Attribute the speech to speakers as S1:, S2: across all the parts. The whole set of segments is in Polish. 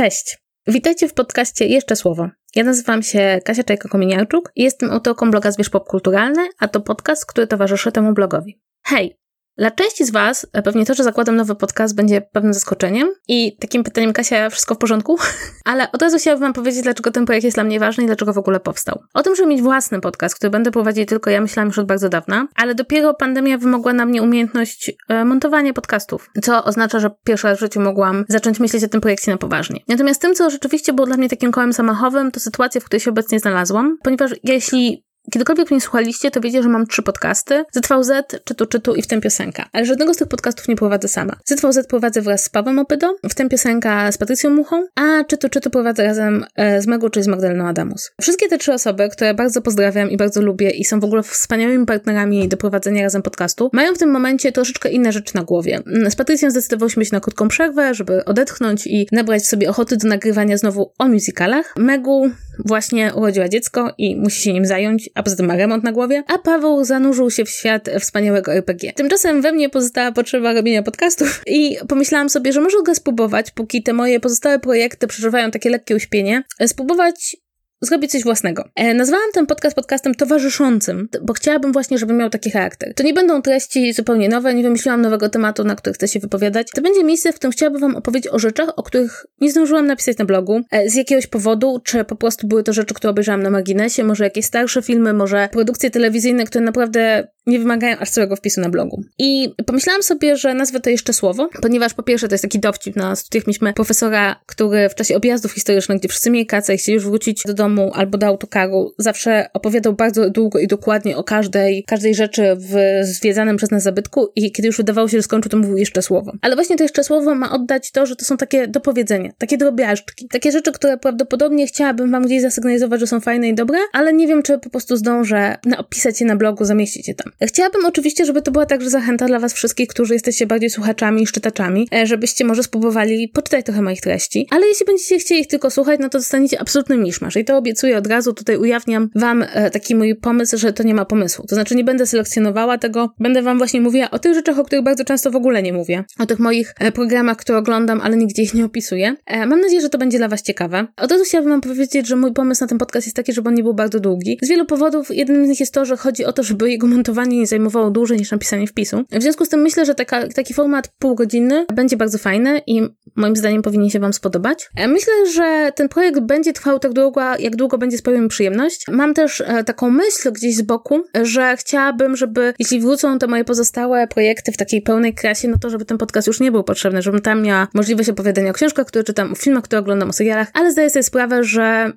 S1: Cześć! Witajcie w podcaście Jeszcze Słowo. Ja nazywam się Kasia Czajka-Kominiarczuk i jestem autorką bloga Zwierz Popkulturalny, a to podcast, który towarzyszy temu blogowi. Hej! Dla części z Was e, pewnie to, że zakładam nowy podcast będzie pewnym zaskoczeniem i takim pytaniem, Kasia, wszystko w porządku? Ale od razu chciałabym Wam powiedzieć, dlaczego ten projekt jest dla mnie ważny i dlaczego w ogóle powstał. O tym, żeby mieć własny podcast, który będę prowadzić tylko ja, myślałam już od bardzo dawna, ale dopiero pandemia wymogła na mnie umiejętność e, montowania podcastów, co oznacza, że pierwszy raz w życiu mogłam zacząć myśleć o tym projekcie na poważnie. Natomiast tym, co rzeczywiście było dla mnie takim kołem zamachowym, to sytuacja, w której się obecnie znalazłam, ponieważ jeśli Kiedykolwiek mnie słuchaliście, to wiecie, że mam trzy podcasty. ZVZ, Czytu Czytu i W tym piosenka. Ale żadnego z tych podcastów nie prowadzę sama. ZVZ prowadzę wraz z Pawłem Opydo, W tym piosenka z Patrycją Muchą, a Czytu Czytu prowadzę razem e, z Megu, czyli z Magdaleną Adamus. Wszystkie te trzy osoby, które bardzo pozdrawiam i bardzo lubię i są w ogóle wspaniałymi partnerami do prowadzenia razem podcastu, mają w tym momencie troszeczkę inne rzeczy na głowie. Z Patrycją zdecydowałyśmy się na krótką przerwę, żeby odetchnąć i nabrać sobie ochoty do nagrywania znowu o musicalach. Megu właśnie urodziła dziecko i musi się nim zająć, a poza tym ma remont na głowie, a Paweł zanurzył się w świat wspaniałego RPG. Tymczasem we mnie pozostała potrzeba robienia podcastów. I pomyślałam sobie, że może go spróbować, póki te moje pozostałe projekty przeżywają takie lekkie uśpienie, spróbować zrobić coś własnego. E, nazwałam ten podcast podcastem towarzyszącym, bo chciałabym właśnie, żeby miał taki charakter. To nie będą treści zupełnie nowe, nie wymyśliłam nowego tematu, na który chcę się wypowiadać. To będzie miejsce, w którym chciałabym wam opowiedzieć o rzeczach, o których nie zdążyłam napisać na blogu, e, z jakiegoś powodu, czy po prostu były to rzeczy, które obejrzałam na marginesie, może jakieś starsze filmy, może produkcje telewizyjne, które naprawdę nie wymagają aż całego wpisu na blogu. I pomyślałam sobie, że nazwę to jeszcze słowo, ponieważ po pierwsze to jest taki dowcip na studiach mieliśmy profesora, który w czasie objazdów historycznych, gdzie wszyscy mieli kacę i chcieli już wrócić do domu albo do autokaru, zawsze opowiadał bardzo długo i dokładnie o każdej, każdej rzeczy w zwiedzanym przez nas zabytku i kiedy już wydawało się, że skończył, to mówił jeszcze słowo. Ale właśnie to jeszcze słowo ma oddać to, że to są takie dopowiedzenia, takie drobiażdżki, takie rzeczy, które prawdopodobnie chciałabym wam gdzieś zasygnalizować, że są fajne i dobre, ale nie wiem, czy po prostu zdążę opisać je na blogu, zamieścić je tam. Chciałabym oczywiście, żeby to była także zachęta dla Was wszystkich, którzy jesteście bardziej słuchaczami niż czytaczami, e, żebyście może spróbowali poczytać trochę moich treści. Ale jeśli będziecie chcieli ich tylko słuchać, no to dostaniecie absolutny miszmasz. I to obiecuję od razu, tutaj ujawniam Wam e, taki mój pomysł, że to nie ma pomysłu. To znaczy nie będę selekcjonowała tego, będę Wam właśnie mówiła o tych rzeczach, o których bardzo często w ogóle nie mówię. O tych moich e, programach, które oglądam, ale nigdzie ich nie opisuję. Mam nadzieję, że to będzie dla Was ciekawe. Od razu chciałabym Wam powiedzieć, że mój pomysł na ten podcast jest taki, żeby on nie był bardzo długi. Z wielu powodów. Jednym z nich jest to, że chodzi o to, żeby jego montowanie montowanie nie zajmowało dłużej niż napisanie wpisu. W związku z tym myślę, że taka, taki format półgodzinny będzie bardzo fajny i moim zdaniem powinien się Wam spodobać. E, myślę, że ten projekt będzie trwał tak długo, jak długo będzie sprawiał mi przyjemność. Mam też e, taką myśl gdzieś z boku, że chciałabym, żeby jeśli wrócą te moje pozostałe projekty w takiej pełnej krasie, no to żeby ten podcast już nie był potrzebny, żebym tam miała możliwość opowiadania o książkach, które czytam, o filmach, które oglądam, o serialach, ale zdaję sobie sprawę, że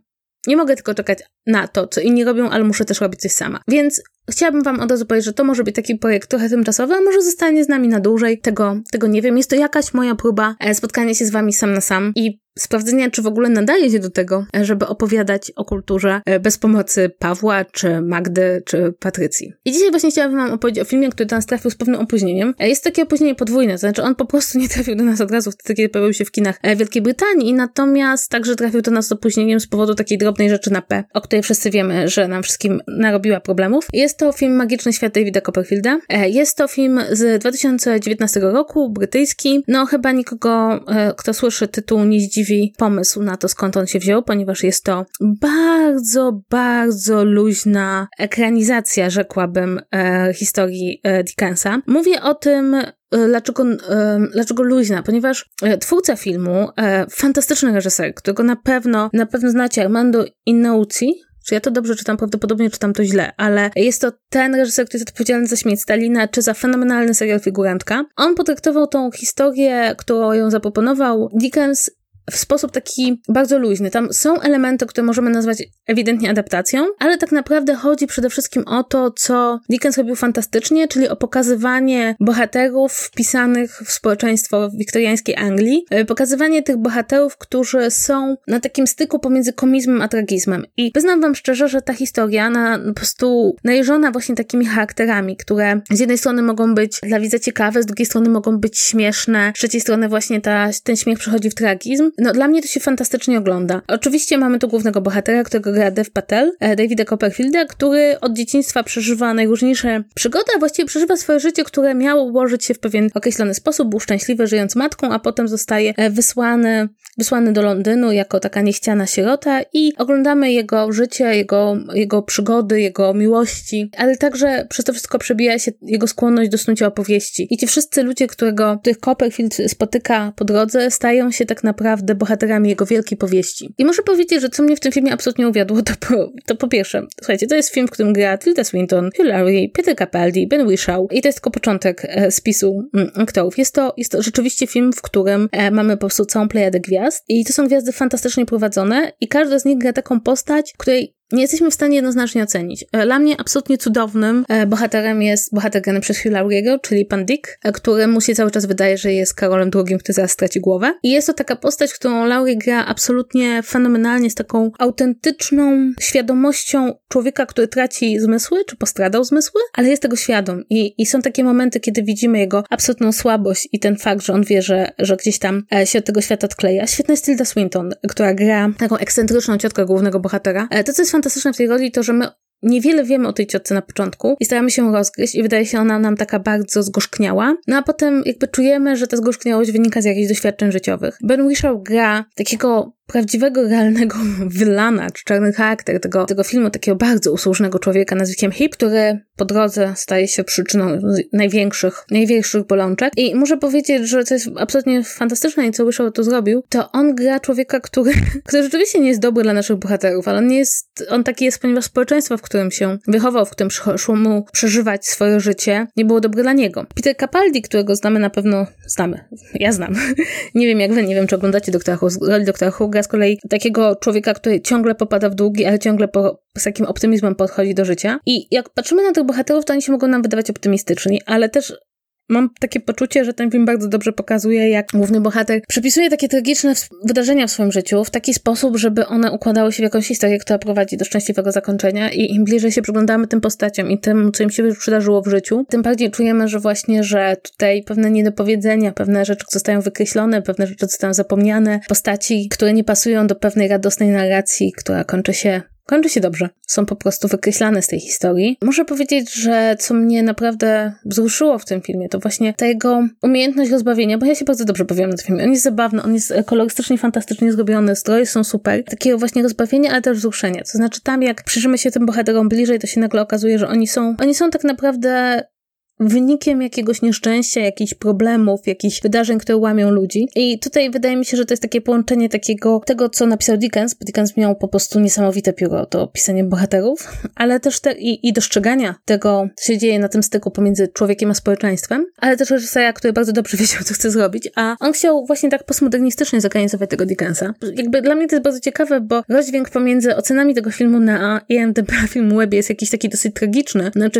S1: nie mogę tylko czekać na to, co inni robią, ale muszę też robić coś sama. Więc chciałabym Wam od razu powiedzieć, że to może być taki projekt trochę tymczasowy, a może zostanie z nami na dłużej. Tego, tego nie wiem. Jest to jakaś moja próba e, spotkania się z Wami sam na sam i sprawdzenia, czy w ogóle nadaje się do tego, żeby opowiadać o kulturze e, bez pomocy Pawła, czy Magdy, czy Patrycji. I dzisiaj właśnie chciałabym Wam opowiedzieć o filmie, który do nas trafił z pewnym opóźnieniem. E, jest takie opóźnienie podwójne, to znaczy on po prostu nie trafił do nas od razu wtedy, kiedy pojawił się w kinach e, Wielkiej Brytanii, natomiast także trafił do nas z opóźnieniem z powodu takiej drobnej rzeczy na P, o której wszyscy wiemy, że nam wszystkim narobiła problemów. Jest to film Magiczny Świat Davida Copperfielda. Jest to film z 2019 roku, brytyjski. No chyba nikogo, kto słyszy tytuł, nie zdziwi dziwi pomysł na to, skąd on się wziął, ponieważ jest to bardzo, bardzo luźna ekranizacja, rzekłabym, e, historii e, Dickensa. Mówię o tym, e, Dlaczego, e, dlaczego luźna? Ponieważ e, twórca filmu, fantastyczny reżyser, którego na pewno, na pewno znacie, Armando Iannuzzi, czy ja to dobrze czytam? Prawdopodobnie czytam to źle, ale jest to ten reżyser, który jest odpowiedzialny za śmierć Stalina, czy za fenomenalny serial Figurantka. On potraktował tą historię, którą ją zaproponował Dickens w sposób taki bardzo luźny. Tam są elementy, które możemy nazwać ewidentnie adaptacją, ale tak naprawdę chodzi przede wszystkim o to, co Dickens robił fantastycznie, czyli o pokazywanie bohaterów wpisanych w społeczeństwo wiktoriańskiej Anglii, e, pokazywanie tych bohaterów, którzy są na takim styku pomiędzy komizmem a tragizmem. I wyznam wam szczerze, że ta historia na, po prostu najeżona właśnie takimi charakterami, które z jednej strony mogą być dla widza ciekawe, z drugiej strony mogą być śmieszne, z trzeciej strony właśnie ta, ten śmiech przechodzi w tragizm, no dla mnie to się fantastycznie ogląda. Oczywiście mamy tu głównego bohatera, którego gra Dev Patel, e, Davida Copperfielda, który od dzieciństwa przeżywa najróżniejsze przygody, a właściwie przeżywa swoje życie, które miało ułożyć się w pewien określony sposób, był szczęśliwy żyjąc matką, a potem zostaje e, wysłany, wysłany do Londynu jako taka nieściana sierota i oglądamy jego życie, jego, jego przygody, jego miłości, ale także przez to wszystko przebija się jego skłonność do snucia opowieści. I ci wszyscy ludzie, którego, których Copperfield spotyka po drodze, stają się tak naprawdę bohaterami jego wielkiej powieści. I muszę powiedzieć, że co mnie w tym filmie absolutnie uwiodło, to po, to po pierwsze, słuchajcie, to jest film, w którym gra Tilda Swinton, Hugh Laurie, Peter Capaldi, Ben Whishaw i to jest tylko początek e, spisu mm, aktorów. Jest to, jest to rzeczywiście film, w którym e, mamy po prostu całą plejadę gwiazd i to są gwiazdy fantastycznie prowadzone i każda z nich gra taką postać, której nie jesteśmy w stanie jednoznacznie ocenić. E, dla mnie absolutnie cudownym e, bohaterem jest bohater grany przez Hugh Lauriego, czyli pan Dick, e, któremu się cały czas wydaje, że jest Karolem II, który zaraz straci głowę. I jest to taka postać, którą Laurie gra absolutnie fenomenalnie, z taką autentyczną świadomością człowieka, który traci zmysły, czy postradał zmysły, ale jest tego świadom. I, i są takie momenty, kiedy widzimy jego absolutną słabość i ten fakt, że on wie, że, że gdzieś tam się od tego świata odkleja. Świetna jest Tilda Swinton, która gra taką ekscentryczną ciotkę głównego bohatera. To, co jest fantastyczne w tej roli, to że my Niewiele wiemy o tej ciotce na początku i staramy się rozgryźć i wydaje się ona nam taka bardzo zgorzkniała. No a potem jakby czujemy, że ta zgorzkniałość wynika z jakichś doświadczeń życiowych. Ben Whishaw gra takiego prawdziwego, realnego wylana, czy czarny charakter tego, tego filmu, takiego bardzo usłużnego człowieka nazwiskiem Hip, który po drodze staje się przyczyną największych, największych bolączek. I muszę powiedzieć, że co jest absolutnie fantastyczne i co Wyshaw to zrobił, to on gra człowieka, który, który rzeczywiście nie jest dobry dla naszych bohaterów, ale on nie jest, on taki jest, ponieważ społeczeństwo, w którym się wychował, w którym szło mu przeżywać swoje życie, nie było dobre dla niego. Peter Capaldi, którego znamy na pewno, znamy, ja znam. nie wiem jak wy, nie wiem czy oglądacie doktora roli doktora Who, gra z kolei takiego człowieka, który ciągle popada w długi, ale ciągle po, z takim optymizmem podchodzi do życia. I jak patrzymy na tych bohaterów, to oni się mogą nam wydawać optymistyczni, ale też Mam takie poczucie, że ten film bardzo dobrze pokazuje, jak główny bohater przypisuje takie tragiczne wydarzenia w swoim życiu w taki sposób, żeby one układały się w jakąś historię, która prowadzi do szczęśliwego zakończenia. I im bliżej się przyglądamy tym postaciom i tym, co im się przydarzyło w życiu, tym bardziej czujemy, że właśnie, że tutaj pewne niedopowiedzenia, pewne rzeczy zostają wykreślone, pewne rzeczy zostają zapomniane, postaci, które nie pasują do pewnej radosnej narracji, która kończy się kończy się dobrze. Są po prostu wykreślane z tej historii. Muszę powiedzieć, że co mnie naprawdę wzruszyło w tym filmie, to właśnie ta jego umiejętność rozbawienia, bo ja się bardzo dobrze bawiłam na tym filmie. On jest zabawny, on jest kolorystycznie, fantastycznie zrobiony, stroje są super. Takiego właśnie rozbawienia, ale też wzruszenia. To znaczy tam, jak przyjrzymy się tym bohaterom bliżej, to się nagle okazuje, że oni są, oni są tak naprawdę wynikiem jakiegoś nieszczęścia, jakichś problemów, jakichś wydarzeń, które łamią ludzi. I tutaj wydaje mi się, że to jest takie połączenie takiego tego, co napisał Dickens, bo Dickens miał po prostu niesamowite pióro do pisania bohaterów, ale też te, i, i dostrzegania tego, co się dzieje na tym styku pomiędzy człowiekiem a społeczeństwem, ale też reżysera, który bardzo dobrze wiedział, co chce zrobić, a on chciał właśnie tak postmodernistycznie zorganizować tego Dickensa. Jakby dla mnie to jest bardzo ciekawe, bo rozdźwięk pomiędzy ocenami tego filmu na IMDb filmu Webie jest jakiś taki dosyć tragiczny. Znaczy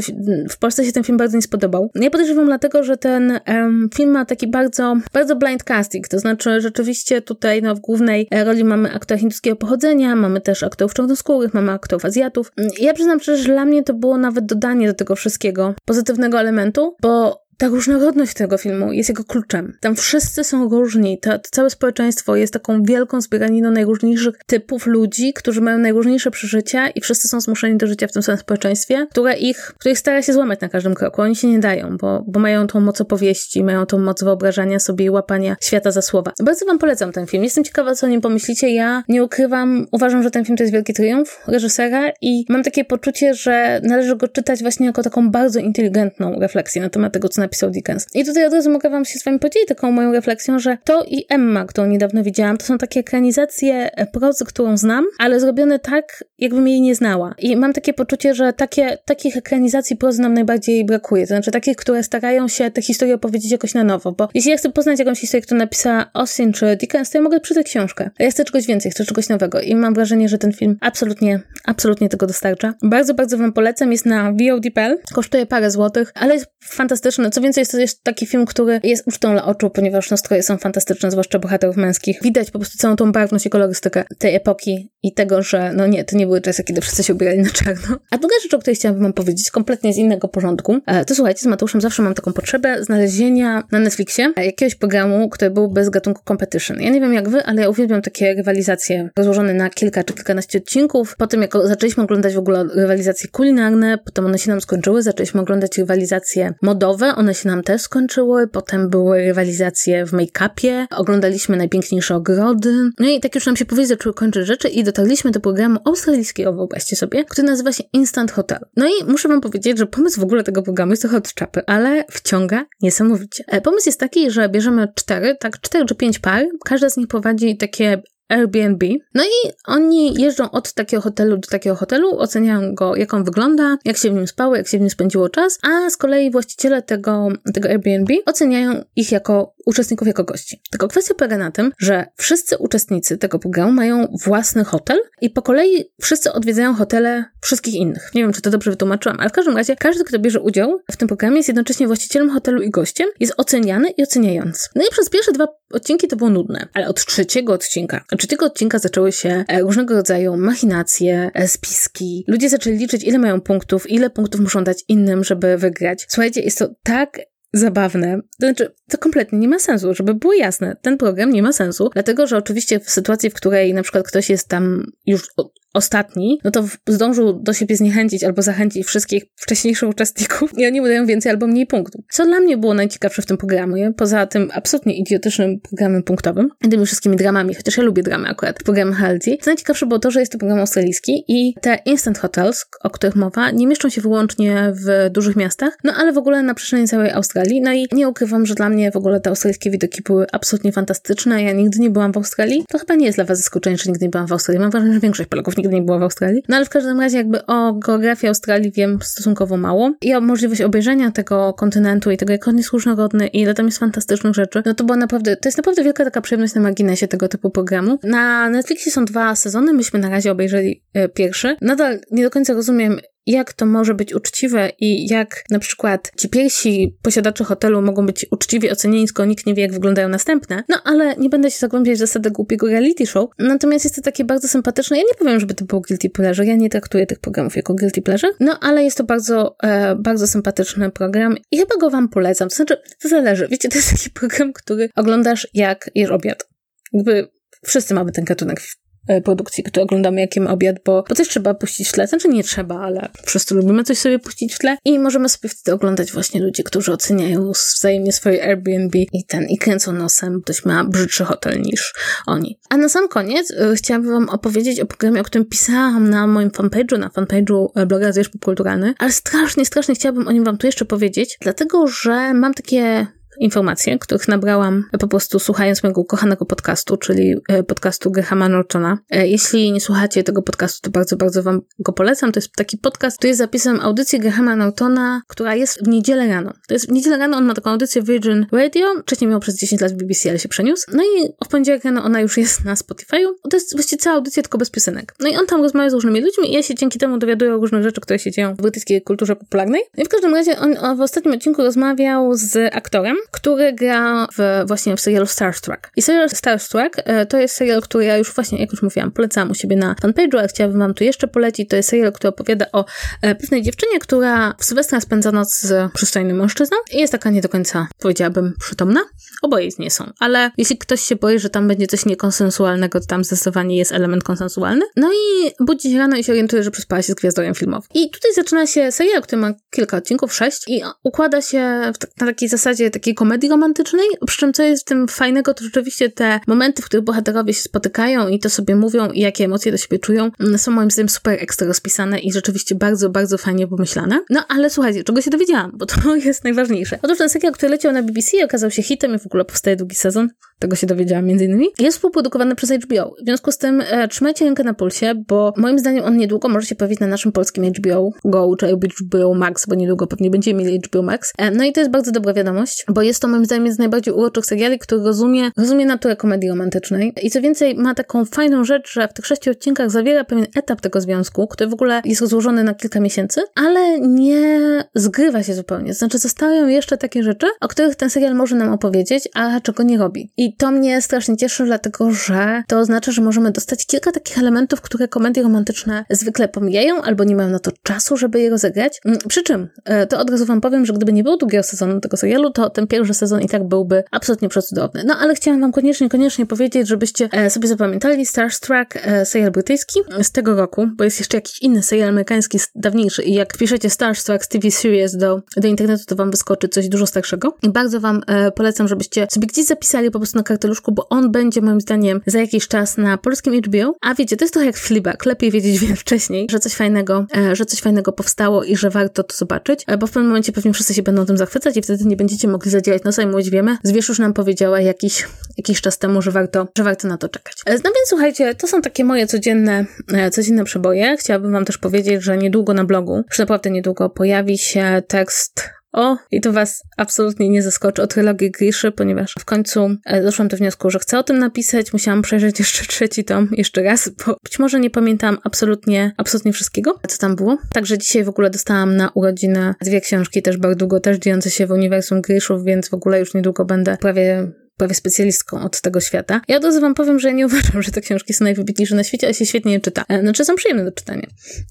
S1: w Polsce się ten film bardzo nie spodobał podobał. Ja podejrzewam dlatego, że ten um, film ma taki bardzo, bardzo blind casting, to znaczy rzeczywiście tutaj no, w głównej roli mamy aktora hinduskiego pochodzenia, mamy też aktorów czarnoskórych, mamy aktorów Azjatów. Ja przyznam szczerze, że dla mnie to było nawet dodanie do tego wszystkiego pozytywnego elementu, bo ta różnorodność tego filmu jest jego kluczem. Tam wszyscy są różni. To, to, całe społeczeństwo jest taką wielką zbieraniną najróżniejszych typów ludzi, którzy mają najróżniejsze przeżycia i wszyscy są zmuszeni do życia w tym samym społeczeństwie, które ich, które ich stara się złamać na każdym kroku. Oni się nie dają, bo, bo mają tą moc opowieści, mają tą moc wyobrażania sobie i łapania świata za słowa. Bardzo wam polecam ten film. Jestem ciekawa, co o nim pomyślicie. Ja nie ukrywam, uważam, że ten film to jest wielki triumf reżysera i mam takie poczucie, że należy go czytać właśnie jako taką bardzo inteligentną refleksję na temat tego, co napisał Dickens. I tutaj od razu mogę wam się z wami podzielić taką moją refleksją, że to i Emma, którą niedawno widziałam, to są takie ekranizacje prozy, którą znam, ale zrobione tak, jakbym jej nie znała. I mam takie poczucie, że takie, takich ekranizacji prozy nam najbardziej brakuje. To znaczy takich, które starają się tę historię opowiedzieć jakoś na nowo, bo jeśli ja chcę poznać jakąś historię, którą napisała Austin czy Dickens, to ja mogę przeczytać książkę. Ja chcę czegoś więcej, chcę czegoś nowego i mam wrażenie, że ten film absolutnie, absolutnie tego dostarcza. Bardzo, bardzo wam polecam. Jest na VOD.pl, kosztuje parę złotych, ale jest fantastyczny co więcej, jest to jest taki film, który jest ucztą dla oczu, ponieważ nastroje są fantastyczne, zwłaszcza bohaterów męskich. Widać po prostu całą tą barwność i kolorystykę tej epoki i tego, że no nie, to nie były czasy, kiedy wszyscy się ubierali na czarno. A druga rzecz, o której chciałabym wam powiedzieć, kompletnie z innego porządku, e, to słuchajcie, z Mateuszem zawsze mam taką potrzebę znalezienia na Netflixie jakiegoś programu, który był bez gatunku competition. Ja nie wiem jak wy, ale ja uwielbiam takie rywalizacje rozłożone na kilka czy kilkanaście odcinków. Potem jak zaczęliśmy oglądać w ogóle rywalizacje kulinarne, potem one się nam skończyły, zaczęliśmy oglądać rywalizacje modowe, one się nam też skończyły, potem były rywalizacje w make-upie, oglądaliśmy najpiękniejsze ogrody, no i tak już nam się powoli zaczęły kończyć rzeczy i dotarliśmy do programu australijskiego, wyobraźcie sobie, który nazywa się Instant Hotel. No i muszę wam powiedzieć, że pomysł w ogóle tego programu jest trochę od czapy, ale wciąga niesamowicie. E, pomysł jest taki, że bierzemy cztery, tak cztery czy pięć par, każda z nich prowadzi takie Airbnb. No i oni jeżdżą od takiego hotelu do takiego hotelu, oceniają go, jak on wygląda, jak się w nim spało, jak się w nim spędziło czas, a z kolei właściciele tego, tego Airbnb oceniają ich jako uczestników jako gości. Tylko kwestia polega na tym, że wszyscy uczestnicy tego programu mają własny hotel i po kolei wszyscy odwiedzają hotele wszystkich innych. Nie wiem, czy to dobrze wytłumaczyłam, ale w każdym razie każdy, kto bierze udział w tym programie jest jednocześnie właścicielem hotelu i gościem, jest oceniany i oceniający. No i przez pierwsze dwa odcinki to było nudne, ale od trzeciego odcinka, od trzeciego odcinka zaczęły się e, różnego rodzaju machinacje, e, spiski. Ludzie zaczęli liczyć, ile mają punktów, ile punktów muszą dać innym, żeby wygrać. Słuchajcie, jest to tak zabawne. To znaczy, to kompletnie nie ma sensu, żeby było jasne. Ten program nie ma sensu, dlatego że oczywiście w sytuacji, w której na przykład ktoś jest tam już ostatni, no to zdążył do siebie zniechęcić albo zachęcić wszystkich wcześniejszych uczestników i oni dają więcej albo mniej punktów. Co dla mnie było najciekawsze w tym programie, poza tym absolutnie idiotycznym programem punktowym, tymi wszystkimi dramami, chociaż ja lubię dramy akurat, program Healthy, co najciekawsze było to, że jest to program australijski i te instant hotels, o których mowa, nie mieszczą się wyłącznie w dużych miastach, no ale w ogóle na przestrzeni całej Australii. No i nie ukrywam, że dla mnie w ogóle te australijskie widoki były absolutnie fantastyczne. Ja nigdy nie byłam w Australii. To chyba nie jest dla was zaskoczenie, że nigdy nie byłam w Australii. Mam wrażenie, że większość Polaków nigdy nie była w Australii. No ale w każdym razie jakby o geografii Australii wiem stosunkowo mało i o możliwość obejrzenia tego kontynentu i tego, jak on jest różnorodny i ile tam jest fantastycznych rzeczy, no to była naprawdę, to jest naprawdę wielka taka przyjemność na marginesie tego typu programu. Na Netflixie są dwa sezony, myśmy na razie obejrzeli e, pierwszy. Nadal nie do końca rozumiem, jak to może być uczciwe i jak na przykład ci pierwsi posiadacze hotelu mogą być uczciwie ocenieni, skoro nikt nie wie, jak wyglądają następne. No ale nie będę się zagłębiać w zasadę głupiego reality show. Natomiast jest to takie bardzo sympatyczne. Ja nie powiem, żeby to był guilty pleasure. Ja nie traktuję tych programów jako guilty pleasure. No ale jest to bardzo, e, bardzo sympatyczny program i chyba go wam polecam. To znaczy, to zależy. Wiecie, to jest taki program, który oglądasz jak jesz obiad. Jakby wszyscy mamy ten gatunek E, produkcji, które oglądamy jakim obiad, bo, bo coś trzeba puścić w tle. Znaczy nie trzeba, ale wszyscy lubimy coś sobie puścić w tle i możemy sobie wtedy oglądać właśnie ludzi, którzy oceniają wzajemnie swoje Airbnb i ten, i kręcą nosem. Ktoś ma brzydszy hotel niż oni. A na sam koniec y, chciałabym wam opowiedzieć o programie, o którym pisałam na moim fanpage'u, na fanpage'u e, bloga Zwierz Popkulturalny, ale strasznie, strasznie chciałabym o nim wam tu jeszcze powiedzieć, dlatego, że mam takie informacje, których nabrałam po prostu słuchając mojego ukochanego podcastu, czyli e, podcastu Grahama Nortona. E, jeśli nie słuchacie tego podcastu, to bardzo, bardzo wam go polecam. To jest taki podcast, który jest zapisem audycji Grahama Nortona, która jest w niedzielę rano. To jest w niedzielę rano, on ma taką audycję Virgin Radio, wcześniej miał przez 10 lat w BBC, ale się przeniósł. No i w poniedziałek rano ona już jest na Spotify'u. To jest właściwie cała audycja, tylko bez piosenek. No i on tam rozmawia z różnymi ludźmi i ja się dzięki temu dowiaduję o różnych rzeczach, które się dzieją w brytyjskiej kulturze popularnej. No i w każdym razie on w ostatnim odcinku rozmawiał z aktorem, który gra w, właśnie w serialu Starstruck. I serial Starstruck e, to jest serial, który ja już właśnie, jak już mówiłam, polecam u siebie na fanpage'u, ale chciałabym wam tu jeszcze polecić. To jest serial, który opowiada o e, pewnej dziewczynie, która w Sylwestra spędza noc z przystojnym mężczyzną i jest taka nie do końca, powiedziałabym, przytomna. Oboje nie są, ale jeśli ktoś się boi, że tam będzie coś niekonsensualnego, to tam zdecydowanie jest element konsensualny. No i budzi się rano i się orientuje, że przespała się z gwiazdorem filmowym. I tutaj zaczyna się serial, który ma kilka odcinków, sześć i układa się na takiej zasadzie takiej komedii romantycznej, przy czym co jest w tym fajnego, to rzeczywiście te momenty, w których bohaterowie się spotykają i to sobie mówią i jakie emocje do siebie czują, mm, są moim zdaniem super ekstra rozpisane i rzeczywiście bardzo, bardzo fajnie pomyślane. No ale słuchajcie, czego się dowiedziałam, bo to jest najważniejsze. Otóż ten serial, który leciał na BBC okazał się hitem i w ogóle powstaje drugi sezon, tego się dowiedziałam między innymi, jest współprodukowany przez HBO. W związku z tym e, trzymajcie rękę na pulsie, bo moim zdaniem on niedługo może się pojawić na naszym polskim HBO Go czy HBO Max, bo niedługo pewnie będziemy mieli HBO Max. E, no i to jest bardzo dobra wiadomość, bo jest to moim zdaniem z najbardziej uroczych seriali, który rozumie, rozumie naturę komedii romantycznej. I co więcej, ma taką fajną rzecz, że w tych sześciu odcinkach zawiera pewien etap tego związku, który w ogóle jest rozłożony na kilka miesięcy, ale nie zgrywa się zupełnie. Znaczy zostają jeszcze takie rzeczy, o których ten serial może nam opowiedzieć, a czego nie robi. I to mnie strasznie cieszy, dlatego że to oznacza, że możemy dostać kilka takich elementów, które komedie romantyczne zwykle pomijają albo nie mają na to czasu, żeby je rozegrać. Mm, przy czym, e, to od razu wam powiem, że gdyby nie było drugiego sezonu tego serialu, to ten pierwszy sezon i tak byłby absolutnie przecudowny. No ale chciałam wam koniecznie, koniecznie powiedzieć, żebyście e, sobie zapamiętali Starstruck, e, serial brytyjski z tego roku, bo jest jeszcze jakiś inny serial amerykański dawniejszy i jak piszecie Starstruck z TV Series do, do internetu, to wam wyskoczy coś dużo starszego. I bardzo wam polecam, żebyście sobie gdzieś zapisali po prostu na karteluszku, bo on będzie moim zdaniem za jakiś czas na polskim HBO. A wiecie, to jest trochę jak Fleabag, lepiej wiedzieć wcześniej, że coś fajnego, e, że coś fajnego powstało i że warto to zobaczyć, e, bo w pewnym momencie pewnie wszyscy się będą tym zachwycać i wtedy nie będziecie mogli zadziałać nosa i mówić, wiemy, Zwierz już nam powiedziała jakiś, jakiś czas temu, że warto, że warto na to czekać. E, no więc słuchajcie, to są takie moje codzienne, codzienne przeboje. Chciałabym wam też powiedzieć, że niedługo na blogu, już naprawdę niedługo pojawi się tekst o, i to was absolutnie nie zaskoczy o trylogii Griszy, ponieważ w końcu e, doszłam do wniosku, że chcę o tym napisać. Musiałam przejrzeć jeszcze trzeci tom, jeszcze raz, bo być może nie pamiętam absolutnie, absolutnie wszystkiego, co tam było. Także dzisiaj w ogóle dostałam na urodzinę dwie książki, też bardzo długo, też dziejące się w uniwersum Griszów, więc w ogóle już niedługo będę prawie prawie specjalistką od tego świata. Ja od razu wam powiem, że nie uważam, że te książki są najwybitniejsze na świecie, ale się świetnie je czyta. E, znaczy są przyjemne do czytania.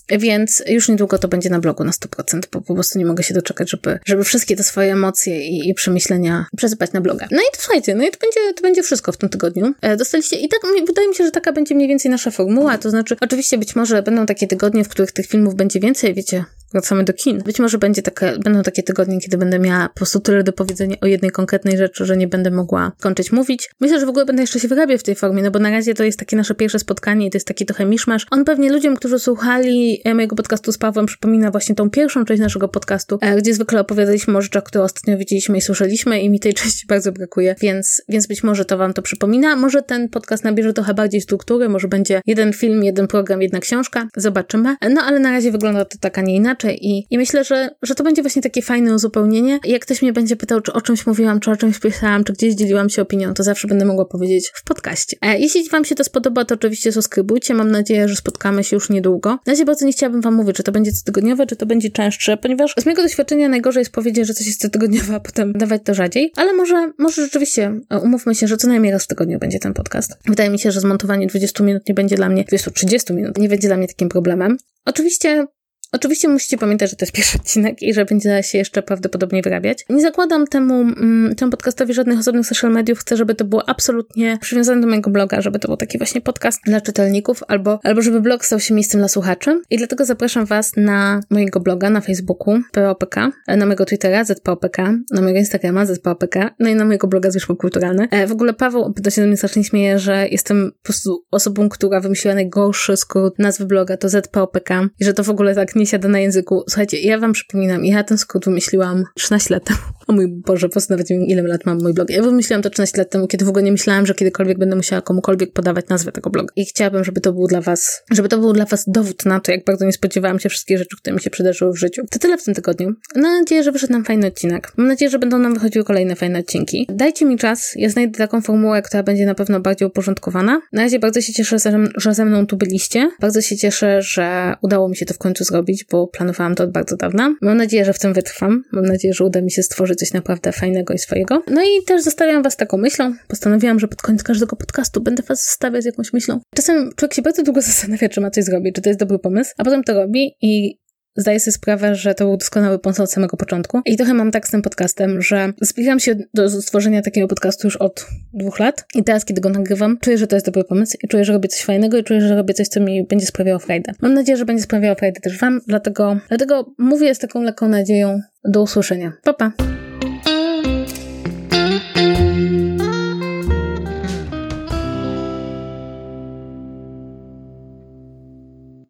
S1: Więc już niedługo to będzie na blogu na 100%, bo po prostu nie mogę się doczekać, żeby, żeby wszystkie te swoje emocje i, i przemyślenia przesypać na bloga. No i to słuchajcie, no i to będzie, to będzie wszystko w tym tygodniu. E, dostaliście i tak wydaje mi się, że taka będzie mniej więcej nasza formuła, to znaczy oczywiście być może będą takie tygodnie, w których tych filmów będzie więcej, wiecie, wracamy do kin. Być może będzie będą takie tygodnie, kiedy będę miała po prostu tyle do powiedzenia o jednej konkretnej rzeczy, że nie będę mogła kończyć mówić. Myślę, że w ogóle będę jeszcze się wyrabiać w tej formie, no bo na razie to jest takie nasze pierwsze spotkanie i to jest taki trochę miszmasz. On pewnie ludziom, którzy słuchali e, mojego podcastu z Pawłem, przypomina właśnie tą pierwszą część naszego podcastu, e, gdzie zwykle opowiadaliśmy o rzeczach, które ostatnio widzieliśmy i słyszeliśmy i mi tej części bardzo brakuje, więc, więc być może to wam to przypomina. Może ten podcast nabierze trochę bardziej struktury, może będzie jeden film, jeden program, jedna książka. Zobaczymy. No ale na razie wygląda to tak, a nie inaczej i, i myślę, że, że to będzie właśnie takie fajne uzupełnienie. Jak ktoś mnie będzie pytał, czy o czymś mówiłam, czy o czymś pisałam, czy gdzieś dzieliłam się opinią, to zawsze będę mogła powiedzieć w podcaście. E, jeśli Wam się to spodoba, to oczywiście subskrybujcie. Mam nadzieję, że spotkamy się już niedługo. Na razie bardzo nie chciałabym Wam mówić, czy to będzie cotygodniowe, czy to będzie częstsze, ponieważ z mojego doświadczenia najgorzej jest powiedzieć, że coś jest cotygodniowe, a potem dawać to rzadziej. Ale może, może rzeczywiście e, umówmy się, że co najmniej raz w tygodniu będzie ten podcast. Wydaje mi się, że zmontowanie 20 minut nie będzie dla mnie, 20-30 minut nie będzie dla mnie takim problemem. Oczywiście Oczywiście musicie pamiętać, że to jest pierwszy odcinek i że będzie się jeszcze prawdopodobnie wyrabiać. Nie zakładam temu, mm, temu podcastowi żadnych osobnych social mediów. Chcę, żeby to było absolutnie przywiązane do mojego bloga, żeby to był taki właśnie podcast dla czytelników albo, albo żeby blog stał się miejscem dla słuchaczy. I dlatego zapraszam Was na mojego bloga na Facebooku POPK, na mojego Twittera ZPOPK, na mojego Instagrama ZPOPK, no i na mojego bloga Zwierzchów Kulturalny. E, w ogóle Paweł to się do mnie strasznie śmieje, że jestem po prostu osobą, która wymyśliła najgorszy skrót nazwy bloga, to ZPOPK i że to w ogóle tak nie nie siada na języku. Słuchajcie, ja wam przypominam, ja ten skrót wymyśliłam 13 lat temu. O mój Boże, po prostu nawet nie wiem, ile lat mam mój blog. Ja wymyśliłam to 13 lat temu, kiedy w ogóle nie myślałam, że kiedykolwiek będę musiała komukolwiek podawać nazwę tego bloga. I chciałabym, żeby to był dla was, żeby to był dla was dowód na to, jak bardzo nie spodziewałam się wszystkich rzeczy, które mi się przydarzyły w życiu. To tyle w tym tygodniu. Mam nadzieję, że wyszedł nam fajny odcinek. Mam nadzieję, że będą nam wychodziły kolejne fajne odcinki. Dajcie mi czas, ja znajdę taką formułę, która będzie na pewno bardziej uporządkowana. Na razie bardzo się cieszę, że ze mną tu byliście. Bardzo się cieszę, że udało mi się to w końcu zrobić, bo planowałam to od bardzo dawna. Mam nadzieję, że w tym wytrwam. Mam nadzieję, że uda mi się stworzyć coś naprawdę fajnego i swojego. No i też zostawiam was taką myślą. Postanowiłam, że pod koniec każdego podcastu będę was zostawiać jakąś myślą. Czasem człowiek się bardzo długo zastanawia, czy ma coś zrobić, czy to jest dobry pomysł, a potem to robi i zdaję sobie sprawę, że to był doskonały pomysł od samego początku. I trochę mam tak z tym podcastem, że zbliżam się do stworzenia takiego podcastu już od dwóch lat. I teraz, kiedy go nagrywam, czuję, że to jest dobry pomysł i czuję, że robię coś fajnego i czuję, że robię coś, co mi będzie sprawiało frajdę. Mam nadzieję, że będzie sprawiało frajdę też wam, dlatego, dlatego mówię z taką lekką nadzieją. Do usłyszenia. Pa, pa!